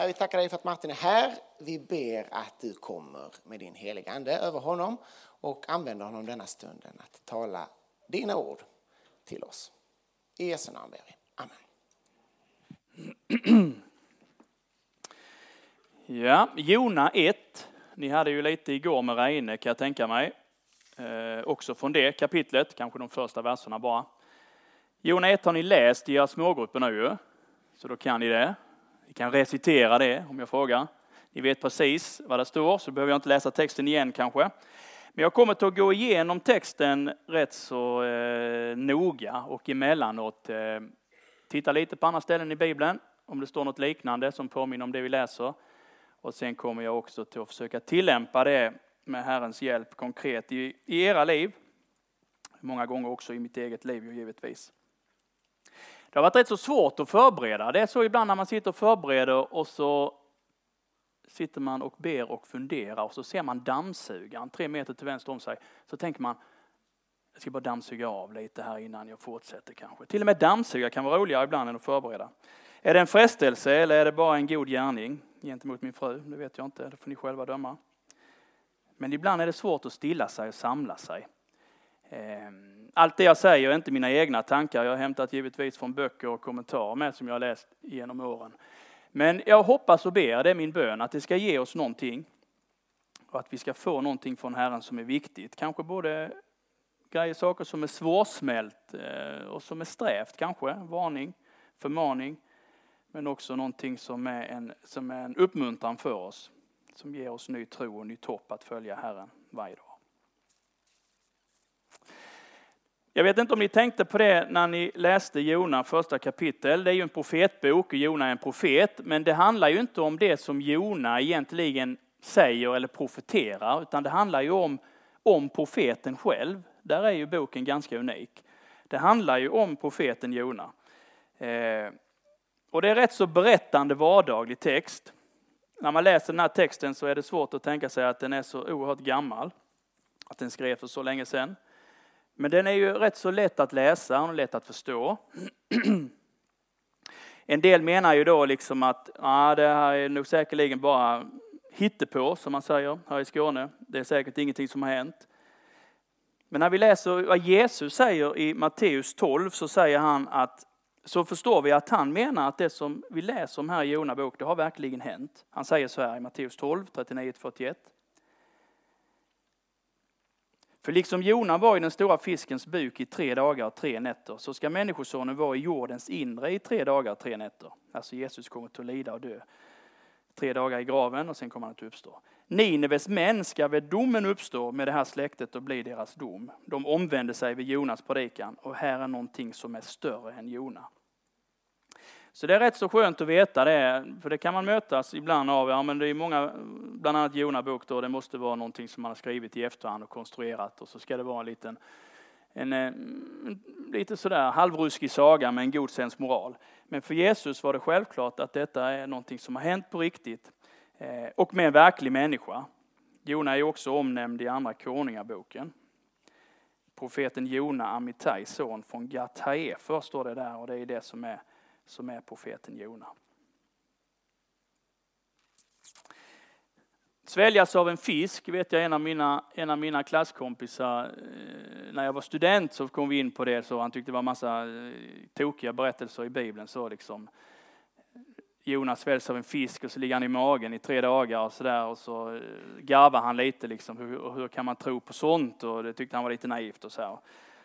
Herre, vi tackar dig för att Martin är här. Vi ber att du kommer med din heliga Ande över honom och använder honom denna stunden att tala dina ord till oss. I Jesu namn ber vi. Amen. Ja, Jona 1. Ni hade ju lite igår med Reine kan jag tänka mig. Eh, också från det kapitlet, kanske de första verserna bara. Jona 1 har ni läst i era smågrupper nu ju, så då kan ni det. Ni kan recitera det om jag frågar. Ni vet precis vad det står, så behöver jag inte läsa texten igen kanske. Men jag kommer att gå igenom texten rätt så eh, noga och emellanåt eh, titta lite på andra ställen i Bibeln, om det står något liknande som påminner om det vi läser. Och sen kommer jag också till att försöka tillämpa det med Herrens hjälp konkret i, i era liv. Många gånger också i mitt eget liv givetvis. Det har varit rätt så svårt att förbereda. Det är så ibland när man sitter och förbereder och så sitter man och ber och funderar och så ser man dammsugaren tre meter till vänster om sig. Så tänker man, jag ska bara dammsuga av lite här innan jag fortsätter kanske. Till och med dammsuga kan vara roligare ibland än att förbereda. Är det en frestelse eller är det bara en god gärning gentemot min fru? Det vet jag inte, det får ni själva döma. Men ibland är det svårt att stilla sig och samla sig. Ehm, allt det jag säger är inte mina egna tankar. Jag har hämtat givetvis från böcker och kommentarer med som jag har läst genom åren. Men jag hoppas och ber, det är min bön, att det ska ge oss någonting. Och att vi ska få någonting från Herren som är viktigt. Kanske både grejer, saker som är svårsmält eh, och som är strävt kanske. Varning, förmaning. Men också någonting som är en, som är en uppmuntran för oss. Som ger oss ny tro och nytt hopp att följa Herren varje dag. Jag vet inte om ni tänkte på det när ni läste Jona första kapitel. Det är ju en profetbok och Jona är en profet. Men det handlar ju inte om det som Jona egentligen säger eller profeterar. Utan det handlar ju om, om profeten själv. Där är ju boken ganska unik. Det handlar ju om profeten Jona. Eh, och det är rätt så berättande vardaglig text. När man läser den här texten så är det svårt att tänka sig att den är så oerhört gammal. Att den skrevs för så länge sedan. Men den är ju rätt så lätt att läsa och lätt att förstå. En del menar ju då liksom att ah, det här är nog säkerligen bara hittepå, som man säger här i Skåne. Det är säkert ingenting som har hänt. Men när vi läser vad Jesus säger i Matteus 12 så säger han att så förstår vi att han menar att det som vi läser om här i Jona bok, det har verkligen hänt. Han säger så här i Matteus 12, 39-41. För liksom Jona var i den stora fiskens buk i tre dagar och tre nätter, så ska Människosonen vara i jordens inre i tre dagar och tre nätter. Alltså Jesus kommer att lida och dö. Tre dagar i graven och sen kommer han att uppstå. Nineves män ska vid domen uppstå med det här släktet och bli deras dom. De omvände sig vid Jonas predikan och här är någonting som är större än Jona. Så det är rätt så skönt att veta det, för det kan man mötas ibland av, ja men det är många, bland annat Jona bok då, det måste vara någonting som man har skrivit i efterhand och konstruerat och så ska det vara en liten, en, en lite sådär halvruskig saga med en god sensmoral. Men för Jesus var det självklart att detta är någonting som har hänt på riktigt eh, och med en verklig människa. Jona är också omnämnd i andra konungaboken. Profeten Jona Amittai, son från Gathaefer, står det där och det är det som är som är profeten Jona. Sväljas av en fisk vet jag en av mina, en av mina klasskompisar, eh, när jag var student så kom vi in på det så han tyckte det var massa eh, tokiga berättelser i Bibeln så liksom Jonas sväljs av en fisk och så ligger han i magen i tre dagar och så där och så eh, garvar han lite liksom, hur, hur kan man tro på sånt? Och det tyckte han var lite naivt och så. Här.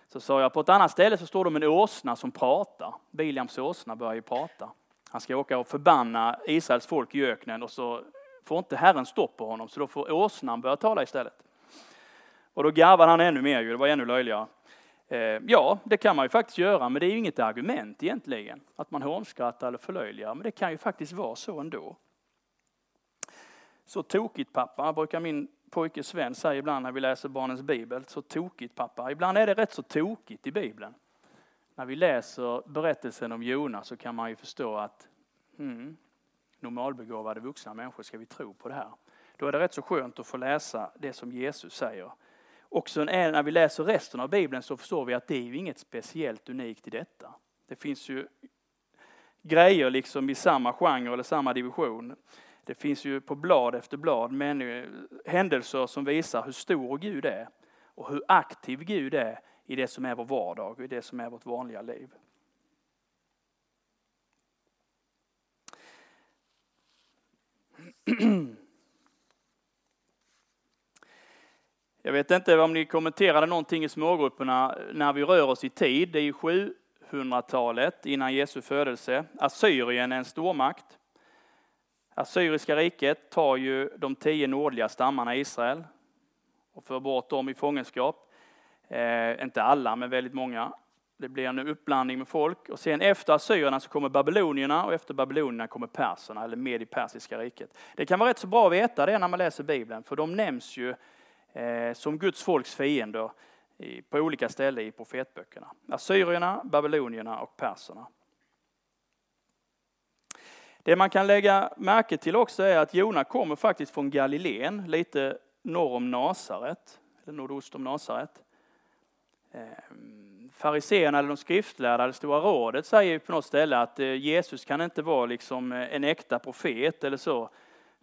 Så sa jag, på ett annat ställe så står det om en åsna som pratar. Biliams åsna börjar ju prata. Han ska åka och förbanna Israels folk i öknen och så får inte Herren stopp på honom så då får åsnan börja tala istället. Och då garvade han ännu mer, ju, det var ännu löjligare. Eh, ja, det kan man ju faktiskt göra, men det är ju inget argument egentligen. Att man hånskrattar eller förlöjligar, men det kan ju faktiskt vara så ändå. Så tokigt pappa, brukar min pojke Sven säger ibland när vi läser barnens bibel, så tokigt pappa. Ibland är det rätt så tokigt i bibeln. När vi läser berättelsen om Jona så kan man ju förstå att hmm, normalbegåvade vuxna människor, ska vi tro på det här? Då är det rätt så skönt att få läsa det som Jesus säger. Också när vi läser resten av Bibeln så förstår vi att det är ju inget speciellt unikt i detta. Det finns ju grejer liksom i samma genre eller samma division. Det finns ju på blad efter blad men, eh, händelser som visar hur stor Gud är och hur aktiv Gud är i det som är vår vardag och i det som är vårt vanliga liv. Jag vet inte om ni kommenterade någonting i smågrupperna när vi rör oss i tid. Det är ju 700-talet innan Jesu födelse. Assyrien är en stormakt. Assyriska riket tar ju de tio nordliga stammarna i Israel och för bort dem i fångenskap. Eh, inte alla, men väldigt många. Det blir en uppblandning med folk. Och sen efter assyrierna så kommer babylonierna och efter babylonierna kommer perserna, eller med i persiska riket. Det kan vara rätt så bra att veta det när man läser Bibeln, för de nämns ju eh, som Guds folks fiender på olika ställen i profetböckerna. Assyrierna, babylonierna och perserna. Det man kan lägga märke till också är att Jona kommer faktiskt från Galileen, lite norr om Nasaret, eller nordost om Nasaret. Ehm, fariseerna eller de skriftlärda, det stora rådet, säger på något ställe att eh, Jesus kan inte vara liksom eh, en äkta profet eller så.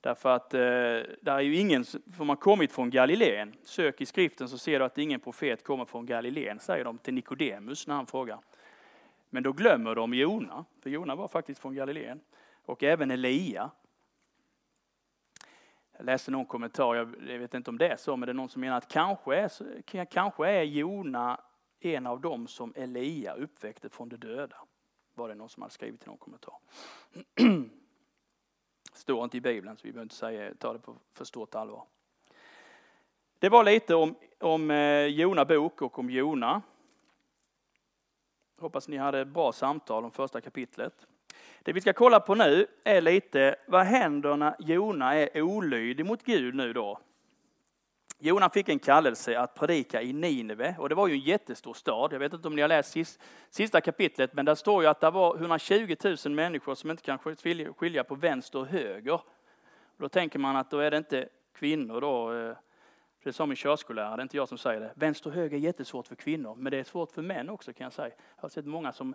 Därför att eh, där är ju ingen som har kommit från Galileen. Sök i skriften så ser du att ingen profet kommer från Galileen, säger de till Nikodemus när han frågar. Men då glömmer de Jona, för Jona var faktiskt från Galileen. Och även Elia. Jag läste någon kommentar, jag vet inte om det är så, men det är någon som menar att kanske är, kanske är Jona en av dem som Elia uppväckte från de döda. Var det någon som hade skrivit i någon kommentar. Står inte i Bibeln så vi behöver inte säga, ta det på för stort allvar. Det var lite om, om eh, Jona bok och om Jona. Hoppas ni hade bra samtal om första kapitlet. Det vi ska kolla på nu är lite, vad händer när Jona är olydig mot Gud nu då? Jona fick en kallelse att predika i Nineve och det var ju en jättestor stad. Jag vet inte om ni har läst sista kapitlet, men där står ju att det var 120 000 människor som inte kan skilja på vänster och höger. Då tänker man att då är det inte kvinnor då, eh, det är som en körskollärare, det är inte jag som säger det. Vänster och höger är jättesvårt för kvinnor, men det är svårt för män också kan jag säga. Jag har sett många som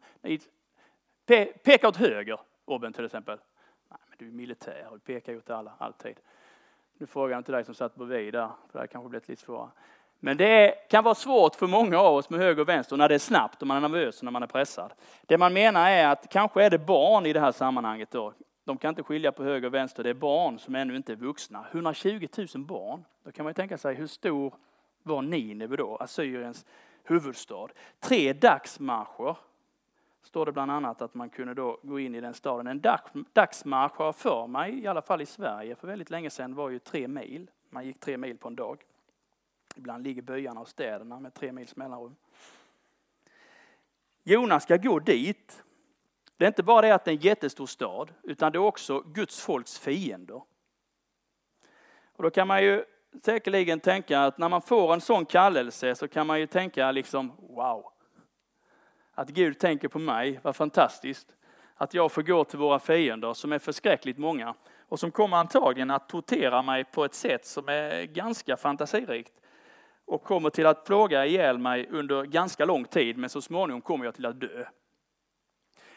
Peka åt höger, Robin till exempel. Nej, men du är militär, du pekar ju åt alla, alltid. Nu frågar jag inte dig som satt bredvid där, för det här kanske blivit lite svårare. Men det kan vara svårt för många av oss med höger och vänster när det är snabbt och man är nervös och när man är pressad. Det man menar är att kanske är det barn i det här sammanhanget då. De kan inte skilja på höger och vänster, det är barn som ännu inte är vuxna. 120 000 barn, då kan man ju tänka sig hur stor var Nineve då, Assyriens huvudstad. Tre dagsmarscher står det bland annat att man kunde då gå in i den staden. En dag, dagsmarsch har för mig, i alla fall i Sverige för väldigt länge sedan, var ju tre mil. Man gick tre mil på en dag. Ibland ligger byarna och städerna med tre mils mellanrum. Jonas ska gå dit. Det är inte bara det att det är en jättestor stad, utan det är också Guds folks fiender. Och då kan man ju säkerligen tänka att när man får en sån kallelse så kan man ju tänka liksom wow, att Gud tänker på mig, vad fantastiskt. Att jag får gå till våra fiender som är förskräckligt många och som kommer antagligen att tortera mig på ett sätt som är ganska fantasirikt och kommer till att plåga ihjäl mig under ganska lång tid, men så småningom kommer jag till att dö.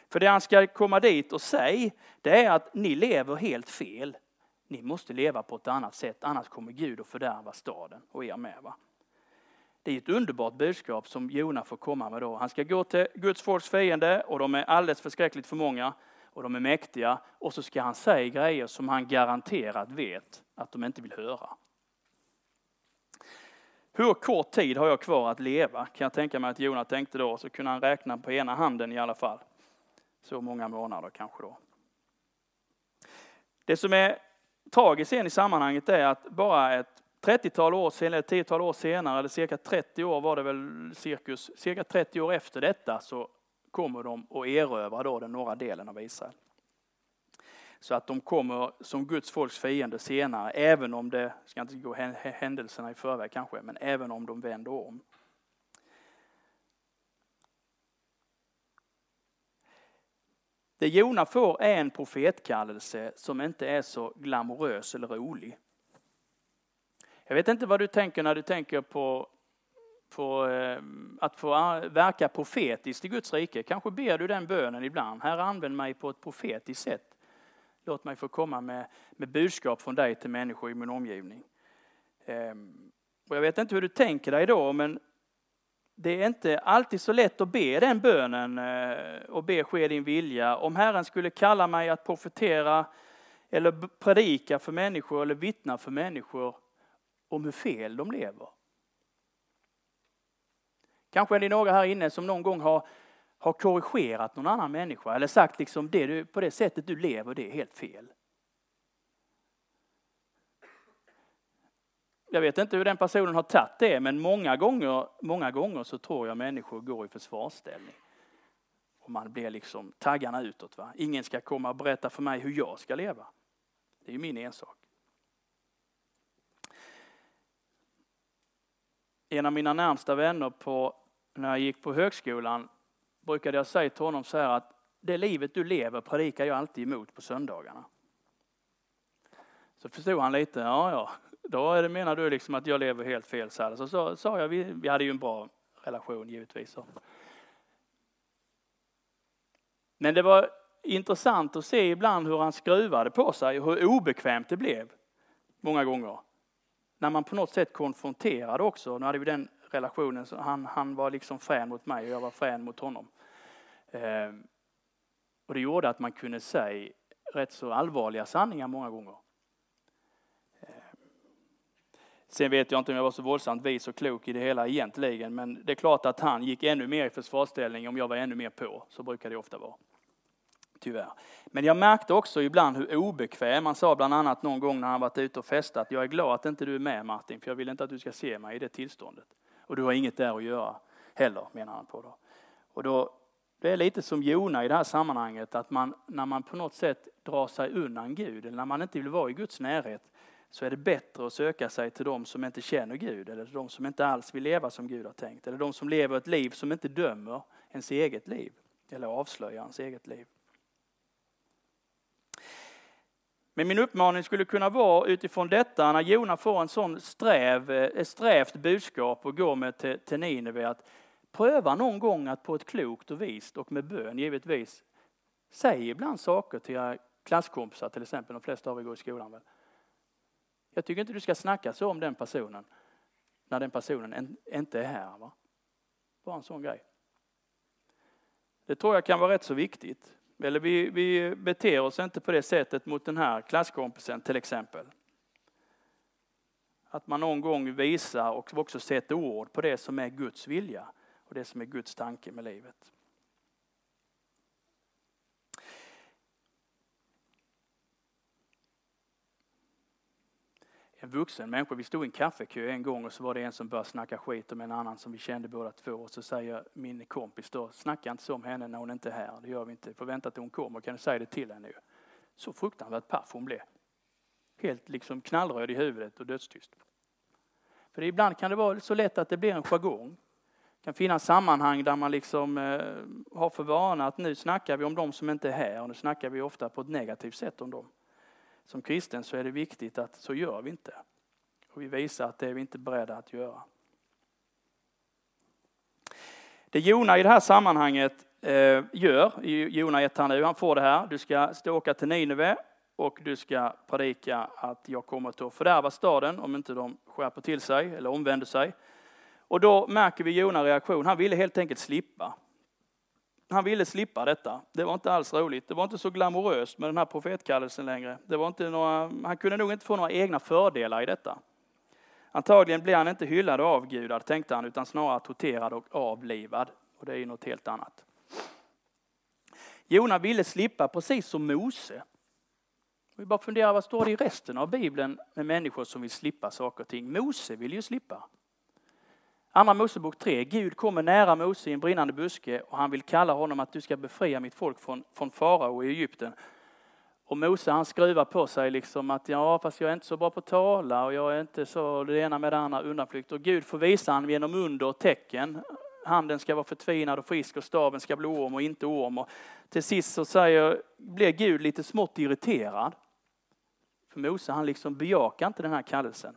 För det han ska komma dit och säga, det är att ni lever helt fel. Ni måste leva på ett annat sätt, annars kommer Gud att fördärva staden och er med. Va? Det är ett underbart budskap som Jona får komma med då. Han ska gå till Guds folks fiende och de är alldeles förskräckligt för många och de är mäktiga och så ska han säga grejer som han garanterat vet att de inte vill höra. Hur kort tid har jag kvar att leva? Kan jag tänka mig att Jona tänkte då, så kunde han räkna på ena handen i alla fall. Så många månader kanske då. Det som är tragiskt i sammanhanget är att bara ett 30-tal år senare, eller 10-tal år senare, eller cirka 30 år var det väl cirkus, cirka 30 år efter detta så kommer de och erövrar då den norra delen av Israel. Så att de kommer som Guds folks fiende senare, även om det, ska inte gå händelserna i förväg kanske, men även om de vänder om. Det Jona får är en profetkallelse som inte är så glamorös eller rolig. Jag vet inte vad du tänker när du tänker på på eh, att få verka profetiskt i Guds rike. Kanske ber du den bönen ibland. Herre använd mig på ett profetiskt sätt. Låt mig få komma med, med budskap från dig till människor i min omgivning. Ehm, och jag vet inte hur du tänker dig då, men det är inte alltid så lätt att be den bönen eh, och be ske din vilja. Om Herren skulle kalla mig att profetera eller predika för människor eller vittna för människor om hur fel de lever. Kanske är det några här inne som någon gång har, har korrigerat någon annan människa eller sagt liksom det du, på det sättet du lever, det är helt fel. Jag vet inte hur den personen har tagit det, men många gånger, många gånger så tror jag människor går i försvarsställning. Och man blir liksom taggarna utåt. Va? Ingen ska komma och berätta för mig hur jag ska leva. Det är ju min ensak. En av mina närmsta vänner på, när jag gick på högskolan brukade jag säga till honom så här att det livet du lever predikar jag alltid emot på söndagarna. Så förstod han lite, ja ja, då är det, menar du liksom att jag lever helt fel. Så, så, så sa jag, vi, vi hade ju en bra relation givetvis. Men det var intressant att se ibland hur han skruvade på sig och hur obekvämt det blev. Många gånger. När man på något sätt konfronterade också. Nu hade vi den relationen, så han, han var liksom frän mot mig och jag var frän mot honom. Eh, och det gjorde att man kunde säga rätt så allvarliga sanningar många gånger. Ehm, sen vet jag inte om jag var så våldsamt vis och klok i det hela egentligen, men det är klart att han gick ännu mer i försvarsställning om jag var ännu mer på. Så brukar det ofta vara. Tyvärr. Men jag märkte också ibland hur obekväm, han sa bland annat någon gång när han varit ute och festat, jag är glad att inte du är med Martin, för jag vill inte att du ska se mig i det tillståndet. Och du har inget där att göra heller, menar han på då. Och då, det är lite som Jona i det här sammanhanget, att man, när man på något sätt drar sig undan Gud, eller när man inte vill vara i Guds närhet, så är det bättre att söka sig till de som inte känner Gud eller de som inte alls vill leva som Gud har tänkt. Eller de som lever ett liv som inte dömer ens eget liv eller avslöjar ens eget liv. Men min uppmaning skulle kunna vara utifrån detta, när Jona får en sån sträv, eh, ett strävt budskap och går med till, till Nineve, att pröva någon gång att på ett klokt och vist och med bön givetvis, säg ibland saker till era klasskompisar till exempel, de flesta av er går i skolan väl. Jag tycker inte du ska snacka så om den personen när den personen inte är här. Va? Bara en sån grej. Det tror jag kan vara rätt så viktigt. Eller vi, vi beter oss inte på det sättet mot den här klasskompisen till exempel. Att man någon gång visar och också sätter ord på det som är Guds vilja och det som är Guds tanke med livet. En vuxen människa. Vi stod i en kaffekö en gång och så var det en som började snacka skit om en annan som vi kände båda två. Och så säger min kompis då, snacka inte så om henne när hon inte är här. Det gör vi inte. Får vänta till hon kommer. Kan du säga det till henne? Så fruktansvärt paff hon blev. Helt liksom knallröd i huvudet och dödstyst. För ibland kan det vara så lätt att det blir en jargong. Det kan finnas sammanhang där man liksom eh, har för vana att nu snackar vi om de som inte är här och nu snackar vi ofta på ett negativt sätt om dem som kristen så är det viktigt att så gör vi inte. Och vi visar att det är vi inte beredda att göra. Det Jona i det här sammanhanget eh, gör, i Jona 1 nu, han får det här, du ska stå åka till Nineve och du ska predika att jag kommer att fördärva staden om inte de skärper till sig eller omvänder sig. Och då märker vi Jona reaktion, han ville helt enkelt slippa han ville slippa detta. Det var inte alls roligt. Det var inte så glamoröst med den här profetkallelsen längre. Det var inte några, han kunde nog inte få några egna fördelar i detta. Antagligen blev han inte hyllad och avgudad, tänkte han, utan snarare torterad och avlivad. Och det är ju något helt annat. Jona ville slippa precis som Mose. Vi bara funderar, vad står det i resten av Bibeln med människor som vill slippa saker och ting? Mose vill ju slippa. Andra Mosebok 3. Gud kommer nära Mose i en brinnande buske och han vill kalla honom att du ska befria mitt folk från, från farao i Egypten. Och Mose han skruvar på sig liksom att ja, fast jag är inte så bra på att tala och jag är inte så det ena med det andra undanflykt. Och Gud får visa honom genom under och tecken. Handen ska vara förtvinad och frisk och staven ska bli orm och inte orm. Och till sist så säger, blir Gud lite smått irriterad. För Mose han liksom bejakar inte den här kallelsen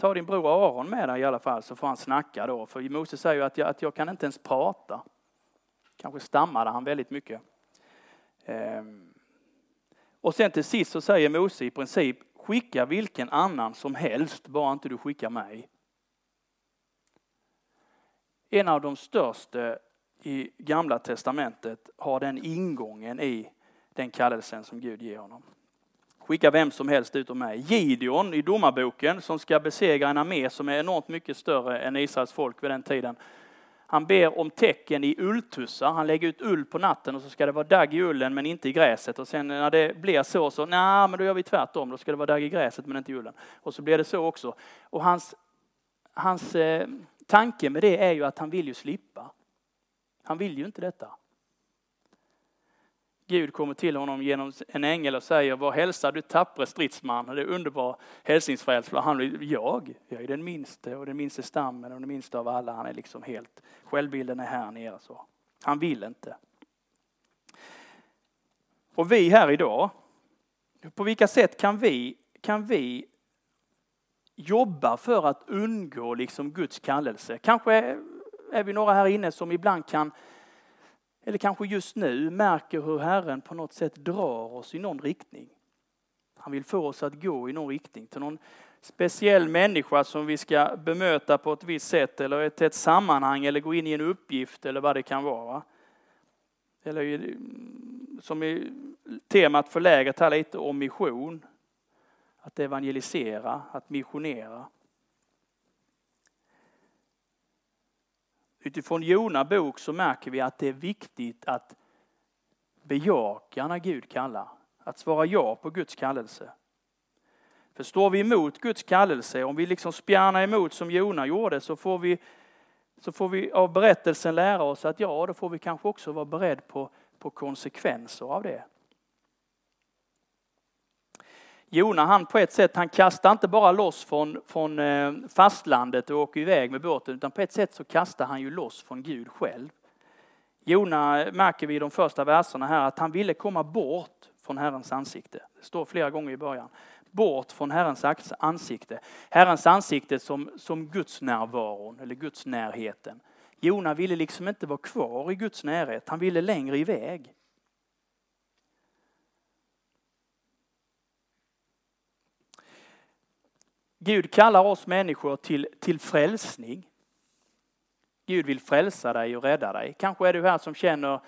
ta din bror Aron med dig i alla fall så får han snacka då. För Mose säger ju att jag, att jag kan inte ens prata. Kanske stammade han väldigt mycket. Ehm. Och sen till sist så säger Mose i princip skicka vilken annan som helst, bara inte du skickar mig. En av de största i Gamla Testamentet har den ingången i den kallelsen som Gud ger honom. Skicka vem som helst utom mig. Gideon i domarboken som ska besegra en armé som är enormt mycket större än Israels folk vid den tiden. Han ber om tecken i ulltussar. Han lägger ut ull på natten och så ska det vara dagg i ullen men inte i gräset. Och sen när det blir så, så nej men då gör vi tvärtom. Då ska det vara dagg i gräset men inte i ullen. Och så blir det så också. Och hans, hans eh, tanke med det är ju att han vill ju slippa. Han vill ju inte detta. Gud kommer till honom genom en ängel och säger, vad hälsar du tappre stridsman? Och det är underbar hälsningsfrälsning. Han blir, jag, jag är den minste och den minste stammen och den minsta av alla. Han är liksom helt, självbilden är här nere så. Han vill inte. Och vi här idag, på vilka sätt kan vi, kan vi jobba för att undgå liksom Guds kallelse? Kanske är vi några här inne som ibland kan eller kanske just nu märker hur Herren på något sätt drar oss i någon riktning. Han vill få oss att gå i någon riktning till någon speciell människa som vi ska bemöta på ett visst sätt eller till ett sammanhang eller gå in i en uppgift eller vad det kan vara. Eller som är temat för lägret här lite om mission. Att evangelisera, att missionera. Utifrån Jona bok så märker vi att det är viktigt att bejaka när Gud kallar. Att svara ja på Guds kallelse. För står vi emot Guds kallelse, om vi liksom spjärnar emot som Jona gjorde, så får vi, så får vi av berättelsen lära oss att ja, då får vi kanske också vara beredd på, på konsekvenser av det. Jona han på ett sätt, han kastar inte bara loss från, från eh, fastlandet och åker iväg med båten utan på ett sätt så kastar han ju loss från Gud själv. Jona märker vi i de första verserna här att han ville komma bort från Herrens ansikte. Det står flera gånger i början. Bort från Herrens ansikte. Herrens ansikte som, som Guds närvaron eller Guds närheten. Jona ville liksom inte vara kvar i Guds närhet, han ville längre iväg. Gud kallar oss människor till, till frälsning. Gud vill frälsa dig och rädda dig. Kanske är du här som känner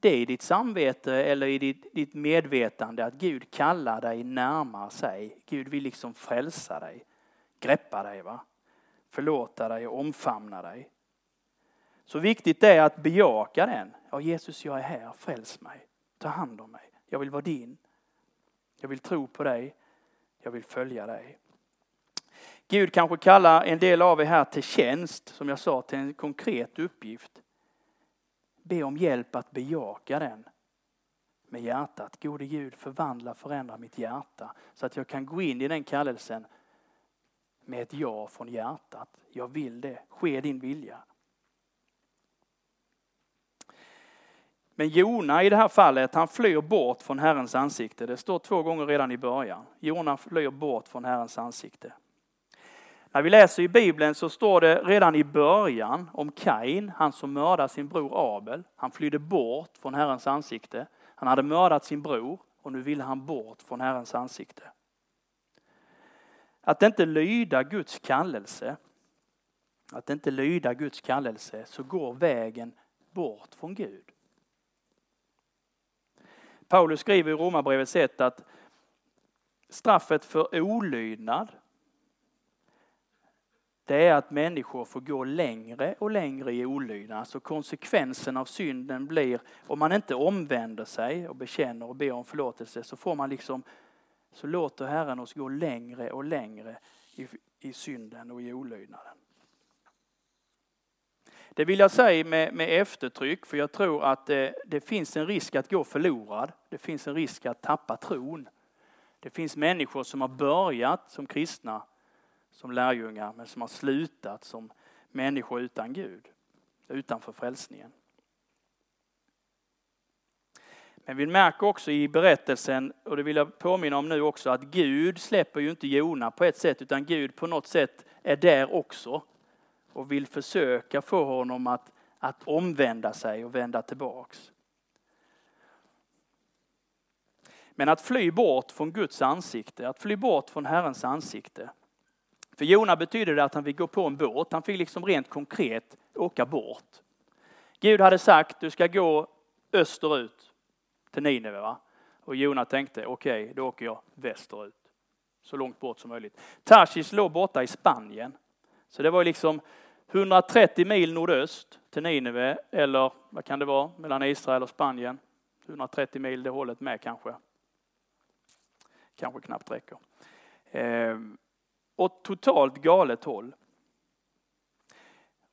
det i ditt samvete eller i ditt, ditt medvetande att Gud kallar dig närmare sig. Gud vill liksom frälsa dig, greppa dig, va? förlåta dig och omfamna dig. Så viktigt det är att bejaka den. Ja, Jesus, jag är här, fräls mig, ta hand om mig. Jag vill vara din. Jag vill tro på dig. Jag vill följa dig. Gud kanske kallar en del av er här till tjänst, som jag sa, till en konkret uppgift. Be om hjälp att bejaka den med hjärtat. Gode Gud, förvandla, förändra mitt hjärta så att jag kan gå in i den kallelsen med ett ja från hjärtat. Jag vill det, ske din vilja. Men Jona i det här fallet, han flyr bort från Herrens ansikte. Det står två gånger redan i början. Jona flyr bort från Herrens ansikte. När vi läser i Bibeln så står det redan i början om Kain, han som mördade sin bror Abel. Han flydde bort från Herrens ansikte. Han hade mördat sin bror och nu ville han bort från Herrens ansikte. Att inte lyda Guds kallelse, att inte lyda Guds kallelse så går vägen bort från Gud. Paulus skriver i Romarbrevet 1 att straffet för olydnad det är att människor får gå längre och längre i olydnad. Alltså konsekvensen av synden blir, om man inte omvänder sig och bekänner och ber om förlåtelse, så får man liksom, så låter Herren oss gå längre och längre i, i synden och i olydnaden. Det vill jag säga med, med eftertryck, för jag tror att det, det finns en risk att gå förlorad. Det finns en risk att tappa tron. Det finns människor som har börjat som kristna som lärjungar men som har slutat som människor utan Gud, utanför frälsningen. Men vi märker också i berättelsen, och det vill jag påminna om nu också, att Gud släpper ju inte Jona på ett sätt, utan Gud på något sätt är där också och vill försöka få honom att, att omvända sig och vända tillbaks. Men att fly bort från Guds ansikte, att fly bort från Herrens ansikte. För Jona betyder det att han fick gå på en båt, han fick liksom rent konkret åka bort. Gud hade sagt, du ska gå österut till Nineve. Va? Och Jona tänkte, okej, okay, då åker jag västerut. Så långt bort som möjligt. Tarsis låg borta i Spanien. Så det var liksom 130 mil nordöst till Nineve, eller vad kan det vara, mellan Israel och Spanien. 130 mil det hållet med kanske. Kanske knappt räcker. Ehm, åt totalt galet håll.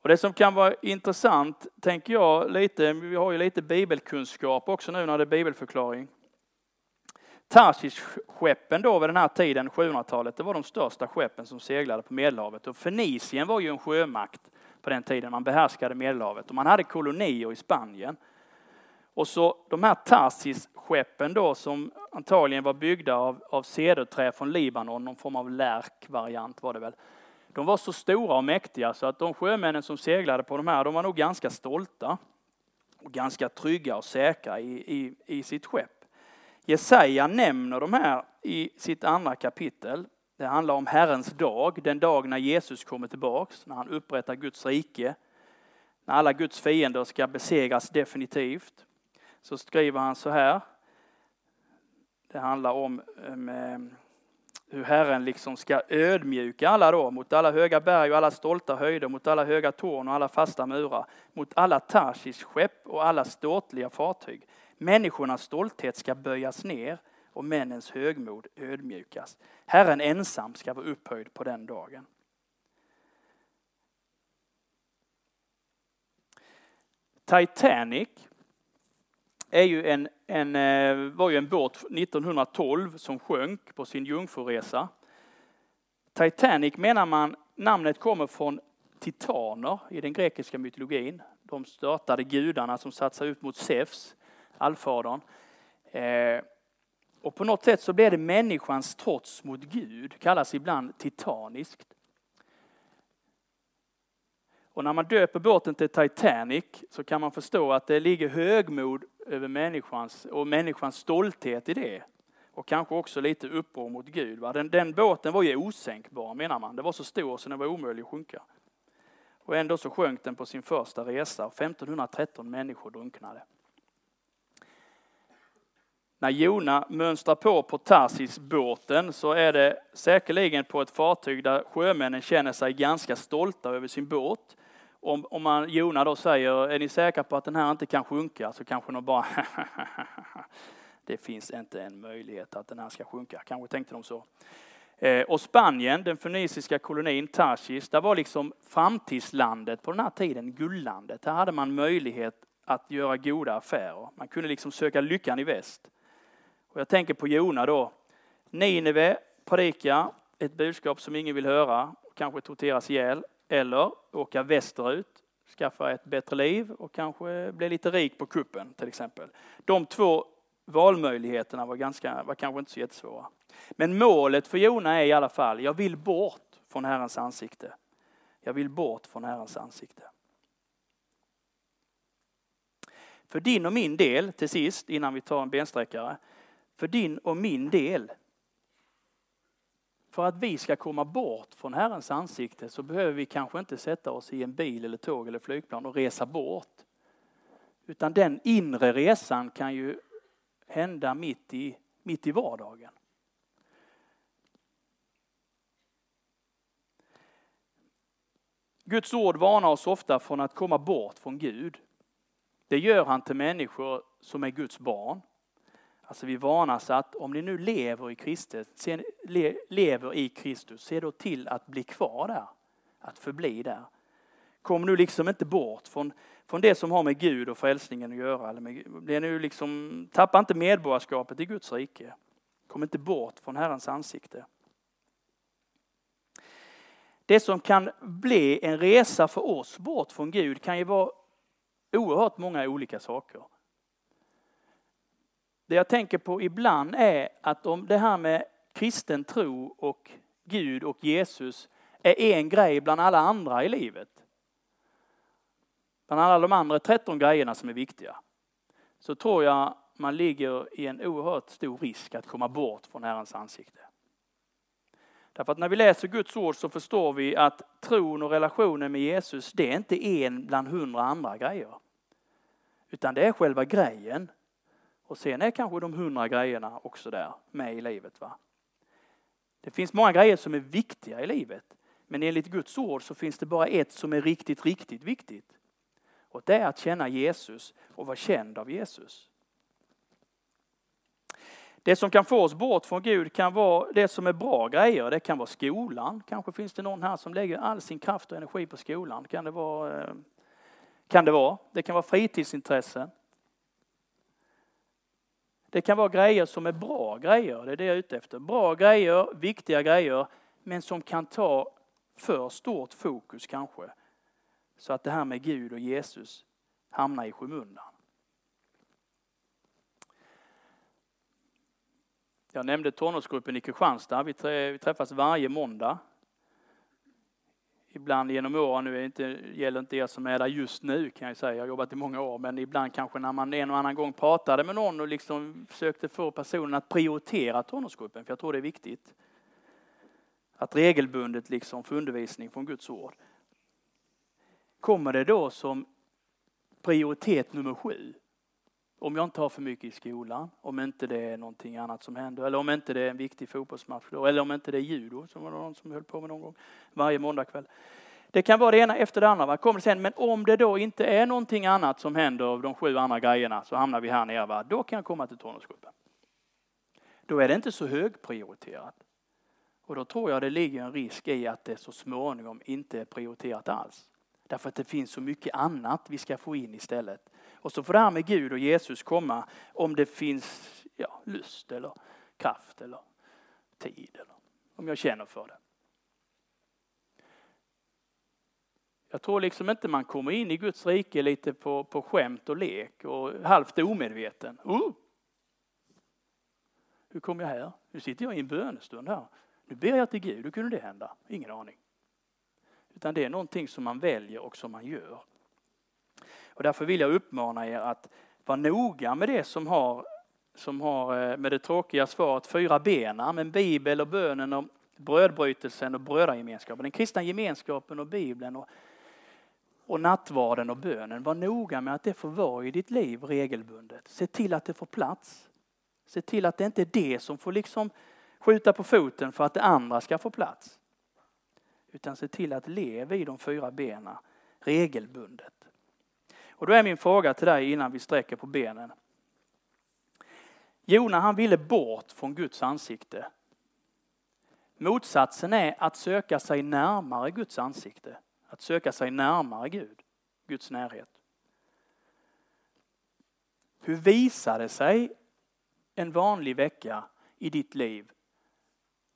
Och det som kan vara intressant, tänker jag lite, vi har ju lite bibelkunskap också nu när det är bibelförklaring. Tarshish-skeppen då vid den här tiden, 700-talet, det var de största skeppen som seglade på Medelhavet. Och Fenicien var ju en sjömakt på den tiden, man behärskade Medelhavet. Och man hade kolonier i Spanien. Och så de här Tarsis-skeppen då som antagligen var byggda av, av cederträ från Libanon, någon form av lärkvariant var det väl. De var så stora och mäktiga så att de sjömännen som seglade på de här, de var nog ganska stolta och ganska trygga och säkra i, i, i sitt skepp. Jesaja nämner de här i sitt andra kapitel. Det handlar om Herrens dag, den dag när Jesus kommer tillbaks, när han upprättar Guds rike, när alla Guds fiender ska besegras definitivt. Så skriver han så här. Det handlar om um, hur Herren liksom ska ödmjuka alla då, mot alla höga berg och alla stolta höjder, mot alla höga torn och alla fasta murar, mot alla Tarsis skepp och alla ståtliga fartyg. Människornas stolthet ska böjas ner och männens högmod ödmjukas. Herren ensam ska vara upphöjd på den dagen. Titanic är ju en, en, eh, var ju en båt 1912 som sjönk på sin jungfruresa. Titanic menar man, namnet kommer från titaner i den grekiska mytologin. De störtade gudarna som satsade ut mot Zeus, allfadern. Eh, och på något sätt så blev det människans trots mot Gud, kallas ibland titaniskt. Och när man döper båten till Titanic så kan man förstå att det ligger högmod över människans och människans stolthet i det. Och kanske också lite uppror mot Gud. Den, den båten var ju osänkbar menar man. Det var så stor så den var omöjlig att sjunka. Och ändå så sjönk den på sin första resa och 1513 människor drunknade. När Jona mönstrar på på Tarsis-båten så är det säkerligen på ett fartyg där sjömännen känner sig ganska stolta över sin båt om, om man, Jona då säger, är ni säkra på att den här inte kan sjunka? Så kanske de bara, det finns inte en möjlighet att den här ska sjunka. Kanske tänkte de så. Eh, och Spanien, den feniciska kolonin Tarsis, där var liksom framtidslandet på den här tiden, guldlandet. Här hade man möjlighet att göra goda affärer. Man kunde liksom söka lyckan i väst. Och jag tänker på Jona då. Nineve predika ett budskap som ingen vill höra, kanske torteras ihjäl. Eller åka västerut, skaffa ett bättre liv och kanske bli lite rik på kuppen till exempel. De två valmöjligheterna var, ganska, var kanske inte så jättesvåra. Men målet för Jona är i alla fall, jag vill bort från Herrens ansikte. Jag vill bort från Herrens ansikte. För din och min del, till sist, innan vi tar en bensträckare. För din och min del för att vi ska komma bort från Herrens ansikte så behöver vi kanske inte sätta oss i en bil eller tåg eller flygplan och resa bort. Utan den inre resan kan ju hända mitt i, mitt i vardagen. Guds ord varnar oss ofta från att komma bort från Gud. Det gör han till människor som är Guds barn. Alltså vi varnas att om ni nu lever i Kristus, se, le, lever i Kristus, se då till att bli kvar där. Att förbli där. Kom nu liksom inte bort från, från det som har med Gud och frälsningen att göra. Eller med, bli nu liksom, tappa inte medborgarskapet i Guds rike. Kom inte bort från Herrens ansikte. Det som kan bli en resa för oss bort från Gud kan ju vara oerhört många olika saker. Det jag tänker på ibland är att om det här med kristen tro och Gud och Jesus är en grej bland alla andra i livet. Bland alla de andra 13 grejerna som är viktiga. Så tror jag man ligger i en oerhört stor risk att komma bort från Herrens ansikte. Därför att när vi läser Guds ord så förstår vi att tron och relationen med Jesus, det är inte en bland hundra andra grejer. Utan det är själva grejen. Och sen är kanske de hundra grejerna också där med i livet. Va? Det finns många grejer som är viktiga i livet. Men enligt Guds ord så finns det bara ett som är riktigt, riktigt viktigt. Och det är att känna Jesus och vara känd av Jesus. Det som kan få oss bort från Gud kan vara det som är bra grejer. Det kan vara skolan. Kanske finns det någon här som lägger all sin kraft och energi på skolan. Kan det vara. Eh, kan det, vara. det kan vara fritidsintressen. Det kan vara grejer som är bra grejer, det är det jag är ute efter. Bra grejer, viktiga grejer, men som kan ta för stort fokus kanske. Så att det här med Gud och Jesus hamnar i skymundan. Jag nämnde tonårsgruppen i Kristianstad. Vi träffas varje måndag. Ibland genom åren, nu är inte, gäller inte er som är där just nu kan jag säga, jag har jobbat i många år, men ibland kanske när man en och annan gång pratade med någon och liksom försökte få personen att prioritera tonårsgruppen, för jag tror det är viktigt. Att regelbundet liksom få undervisning från Guds ord. Kommer det då som prioritet nummer sju, om jag inte har för mycket i skolan, om inte det är någonting annat som händer, eller om inte det är en viktig fotbollsmatch, då, eller om inte det är judo, som var någon som höll på med någon gång, varje måndagkväll. Det kan vara det ena efter det andra. Va? Kommer det sen, men om det då inte är någonting annat som händer av de sju andra grejerna så hamnar vi här nere. Va? Då kan jag komma till tonårsgruppen. Då är det inte så högprioriterat. Och då tror jag det ligger en risk i att det så småningom inte är prioriterat alls. Därför att det finns så mycket annat vi ska få in istället. Och så får det här med Gud och Jesus komma om det finns ja, lust eller kraft eller tid. Eller om jag känner för det. Jag tror liksom inte man kommer in i Guds rike lite på, på skämt och lek och halvt omedveten. Oh! Hur kom jag här? Nu sitter jag i en bönestund här. Nu ber jag till Gud, hur kunde det hända? Ingen aning. Utan det är någonting som man väljer och som man gör. Och därför vill jag uppmana er att vara noga med det som har, som har eh, med det tråkiga svaret fyra bena, men Bibel och bönen och brödbrytelsen och brödragemenskapen. Den kristna gemenskapen och Bibeln och, och nattvarden och bönen. Var noga med att det får vara i ditt liv regelbundet. Se till att det får plats. Se till att det inte är det som får liksom skjuta på foten för att det andra ska få plats. Utan se till att leva i de fyra benen regelbundet. Och då är min fråga till dig innan vi sträcker på benen. Jona han ville bort från Guds ansikte. Motsatsen är att söka sig närmare Guds ansikte. Att söka sig närmare Gud, Guds närhet. Hur visar det sig en vanlig vecka i ditt liv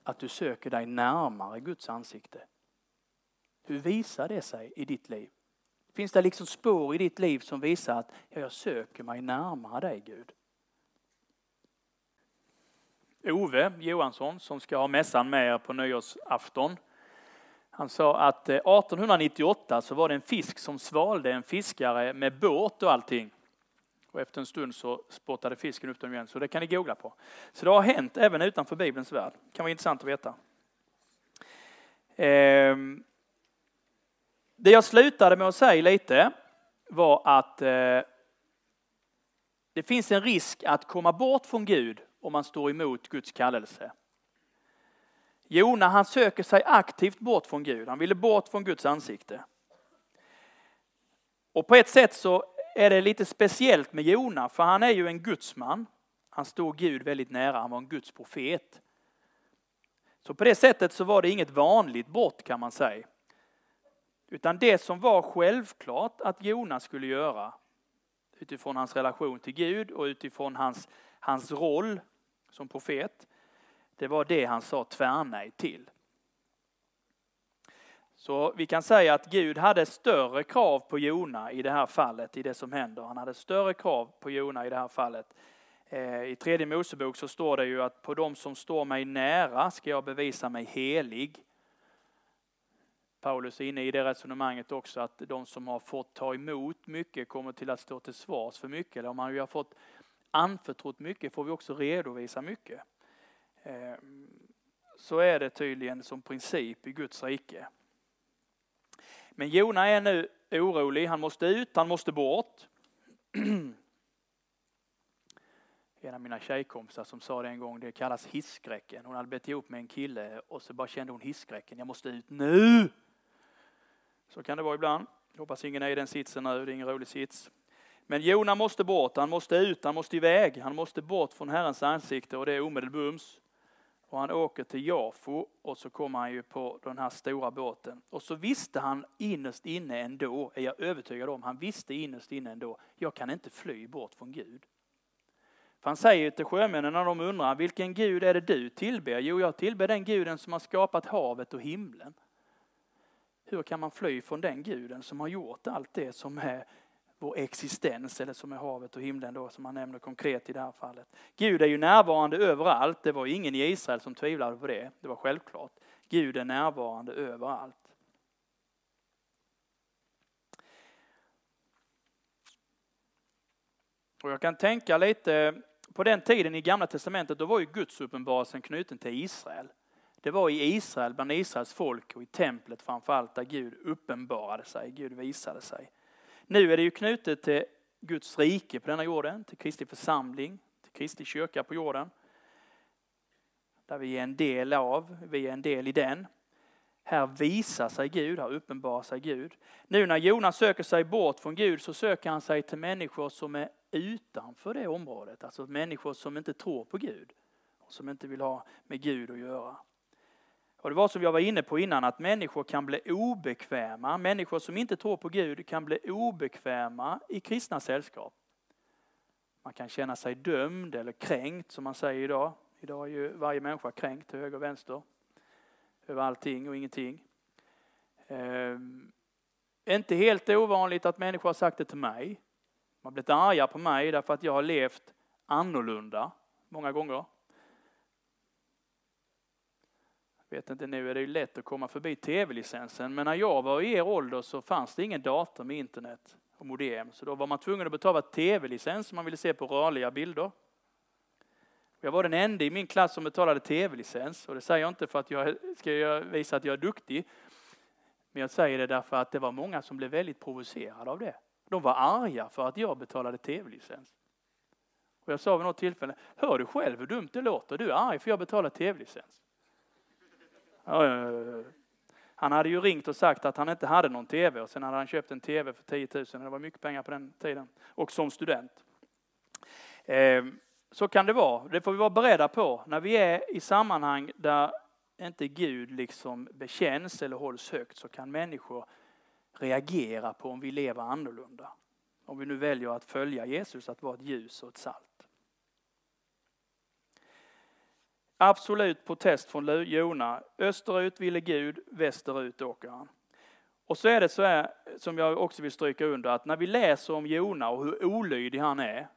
att du söker dig närmare Guds ansikte? Hur visar det sig i ditt liv? Finns det liksom spår i ditt liv som visar att ja, jag söker mig närmare dig Gud? Ove Johansson som ska ha mässan med er på nyårsafton. Han sa att eh, 1898 så var det en fisk som svalde en fiskare med båt och allting. Och efter en stund så spottade fisken upp dem igen, så det kan ni googla på. Så det har hänt även utanför Bibelns värld. Det kan vara intressant att veta. Ehm. Det jag slutade med att säga lite var att eh, det finns en risk att komma bort från Gud om man står emot Guds kallelse. Jona han söker sig aktivt bort från Gud. Han ville bort från Guds ansikte. Och på ett sätt så är det lite speciellt med Jona, för han är ju en gudsman. Han stod Gud väldigt nära, han var en Guds profet. Så på det sättet så var det inget vanligt brott kan man säga. Utan det som var självklart att Jonas skulle göra utifrån hans relation till Gud och utifrån hans, hans roll som profet, det var det han sa tvärnej till. Så vi kan säga att Gud hade större krav på Jona i det här fallet, i det som händer. Han hade större krav på Jona i det här fallet eh, I tredje Mosebok så står det ju att på dem som står mig nära ska jag bevisa mig helig. Paulus är inne i det resonemanget också att de som har fått ta emot mycket kommer till att stå till svars för mycket. Eller om man har fått anförtrott mycket får vi också redovisa mycket. Ehm, så är det tydligen som princip i Guds rike. Men Jona är nu orolig, han måste ut, han måste bort. En av mina tjejkompisar som sa det en gång, det kallas hisskräcken. Hon hade blivit ihop med en kille och så bara kände hon hisskräcken, jag måste ut nu! Så kan det vara ibland. Jag hoppas ingen är i den sitsen nu, det är ingen rolig sits. Men Jona måste bort, han måste ut, han måste iväg, han måste bort från Herrens ansikte och det är omedelbums. Och han åker till Jafo och så kommer han ju på den här stora båten. Och så visste han innerst inne ändå, är jag övertygad om, han visste innerst inne ändå, jag kan inte fly bort från Gud. För han säger till sjömännen när de undrar, vilken Gud är det du tillber? Jo, jag tillber den guden som har skapat havet och himlen. Hur kan man fly från den guden som har gjort allt det som är vår existens, eller som är havet och himlen då, som han nämner konkret i det här fallet. Gud är ju närvarande överallt. Det var ingen i Israel som tvivlade på det. Det var självklart. Gud är närvarande överallt. Och jag kan tänka lite, på den tiden i gamla testamentet, då var ju Guds uppenbarelsen knuten till Israel. Det var i Israel, bland Israels folk och i templet framförallt där Gud uppenbarade sig, Gud visade sig. Nu är det ju knutet till Guds rike på denna jorden, till Kristi församling, till Kristi kyrka på jorden. Där vi är en del av, vi är en del i den. Här visar sig Gud, här uppenbarar sig Gud. Nu när Jonas söker sig bort från Gud så söker han sig till människor som är utanför det området. Alltså människor som inte tror på Gud. Och som inte vill ha med Gud att göra. Och det var som jag var inne på innan, att människor kan bli obekväma. Människor som inte tror på Gud kan bli obekväma i kristna sällskap. Man kan känna sig dömd eller kränkt som man säger idag. Idag är ju varje människa kränkt till höger och vänster. Över allting och ingenting. Ehm, inte helt ovanligt att människor har sagt det till mig. De har blivit arga på mig därför att jag har levt annorlunda många gånger. Vet inte, nu är det ju lätt att komma förbi tv-licensen, men när jag var i er ålder så fanns det ingen dator med internet och modem, så då var man tvungen att betala tv-licens om man ville se på rörliga bilder. Jag var den enda i min klass som betalade tv-licens och det säger jag inte för att jag ska visa att jag är duktig, men jag säger det därför att det var många som blev väldigt provocerade av det. De var arga för att jag betalade tv-licens. Och jag sa vid något tillfälle, hör du själv hur dumt det låter? Du är arg för jag betalar tv-licens. Han hade ju ringt och sagt att han inte hade någon tv och sen hade han köpt en tv för 10 000. Det var mycket pengar på den tiden. Och som student. Ehm, så kan det vara. Det får vi vara beredda på. När vi är i sammanhang där inte Gud liksom bekänns eller hålls högt så kan människor reagera på om vi lever annorlunda. Om vi nu väljer att följa Jesus, att vara ett ljus och ett salt. Absolut protest från Jona. Österut ville Gud, västerut åker han. Och så är det så här, som jag också vill stryka under, att när vi läser om Jona och hur olydig han är,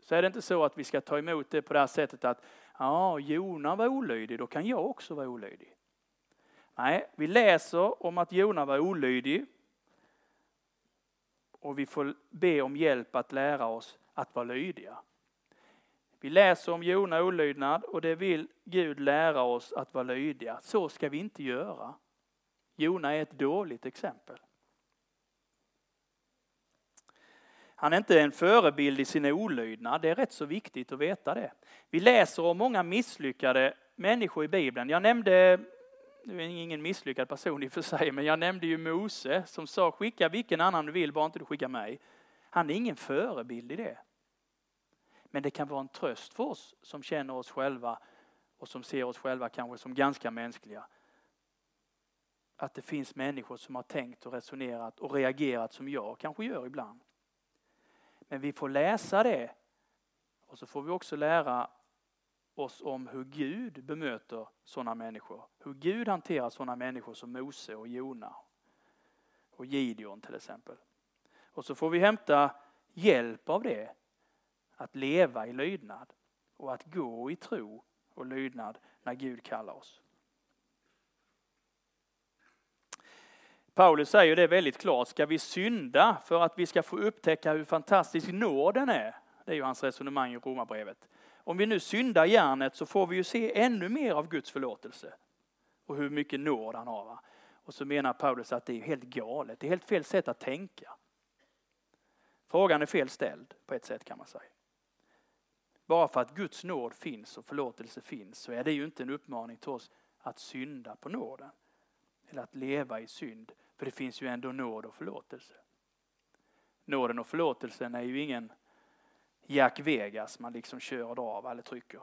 så är det inte så att vi ska ta emot det på det här sättet att ja, Jona var olydig, då kan jag också vara olydig. Nej, vi läser om att Jona var olydig och vi får be om hjälp att lära oss att vara lydiga. Vi läser om Jona olydnad och det vill Gud lära oss att vara lydiga. Så ska vi inte göra. Jona är ett dåligt exempel. Han är inte en förebild i sin olydnad, det är rätt så viktigt att veta det. Vi läser om många misslyckade människor i Bibeln. Jag nämnde, nu är ingen misslyckad person i och för sig, men jag nämnde ju Mose som sa skicka vilken annan du vill, bara inte du skickar mig. Han är ingen förebild i det. Men det kan vara en tröst för oss som känner oss själva och som ser oss själva kanske som ganska mänskliga. Att det finns människor som har tänkt och resonerat och reagerat som jag kanske gör ibland. Men vi får läsa det och så får vi också lära oss om hur Gud bemöter sådana människor. Hur Gud hanterar sådana människor som Mose och Jona och Gideon till exempel. Och så får vi hämta hjälp av det att leva i lydnad och att gå i tro och lydnad när Gud kallar oss. Paulus säger det väldigt klart, ska vi synda för att vi ska få upptäcka hur fantastisk nåden är? Det är ju hans resonemang i Romarbrevet. Om vi nu syndar hjärnet så får vi ju se ännu mer av Guds förlåtelse och hur mycket nåd han har. Och så menar Paulus att det är helt galet, det är helt fel sätt att tänka. Frågan är fel ställd på ett sätt kan man säga. Bara för att Guds nåd finns och förlåtelse finns så är det ju inte en uppmaning till oss att synda på nåden. Eller att leva i synd. För det finns ju ändå nåd och förlåtelse. Nåden och förlåtelsen är ju ingen Jack Vegas man liksom kör av eller trycker.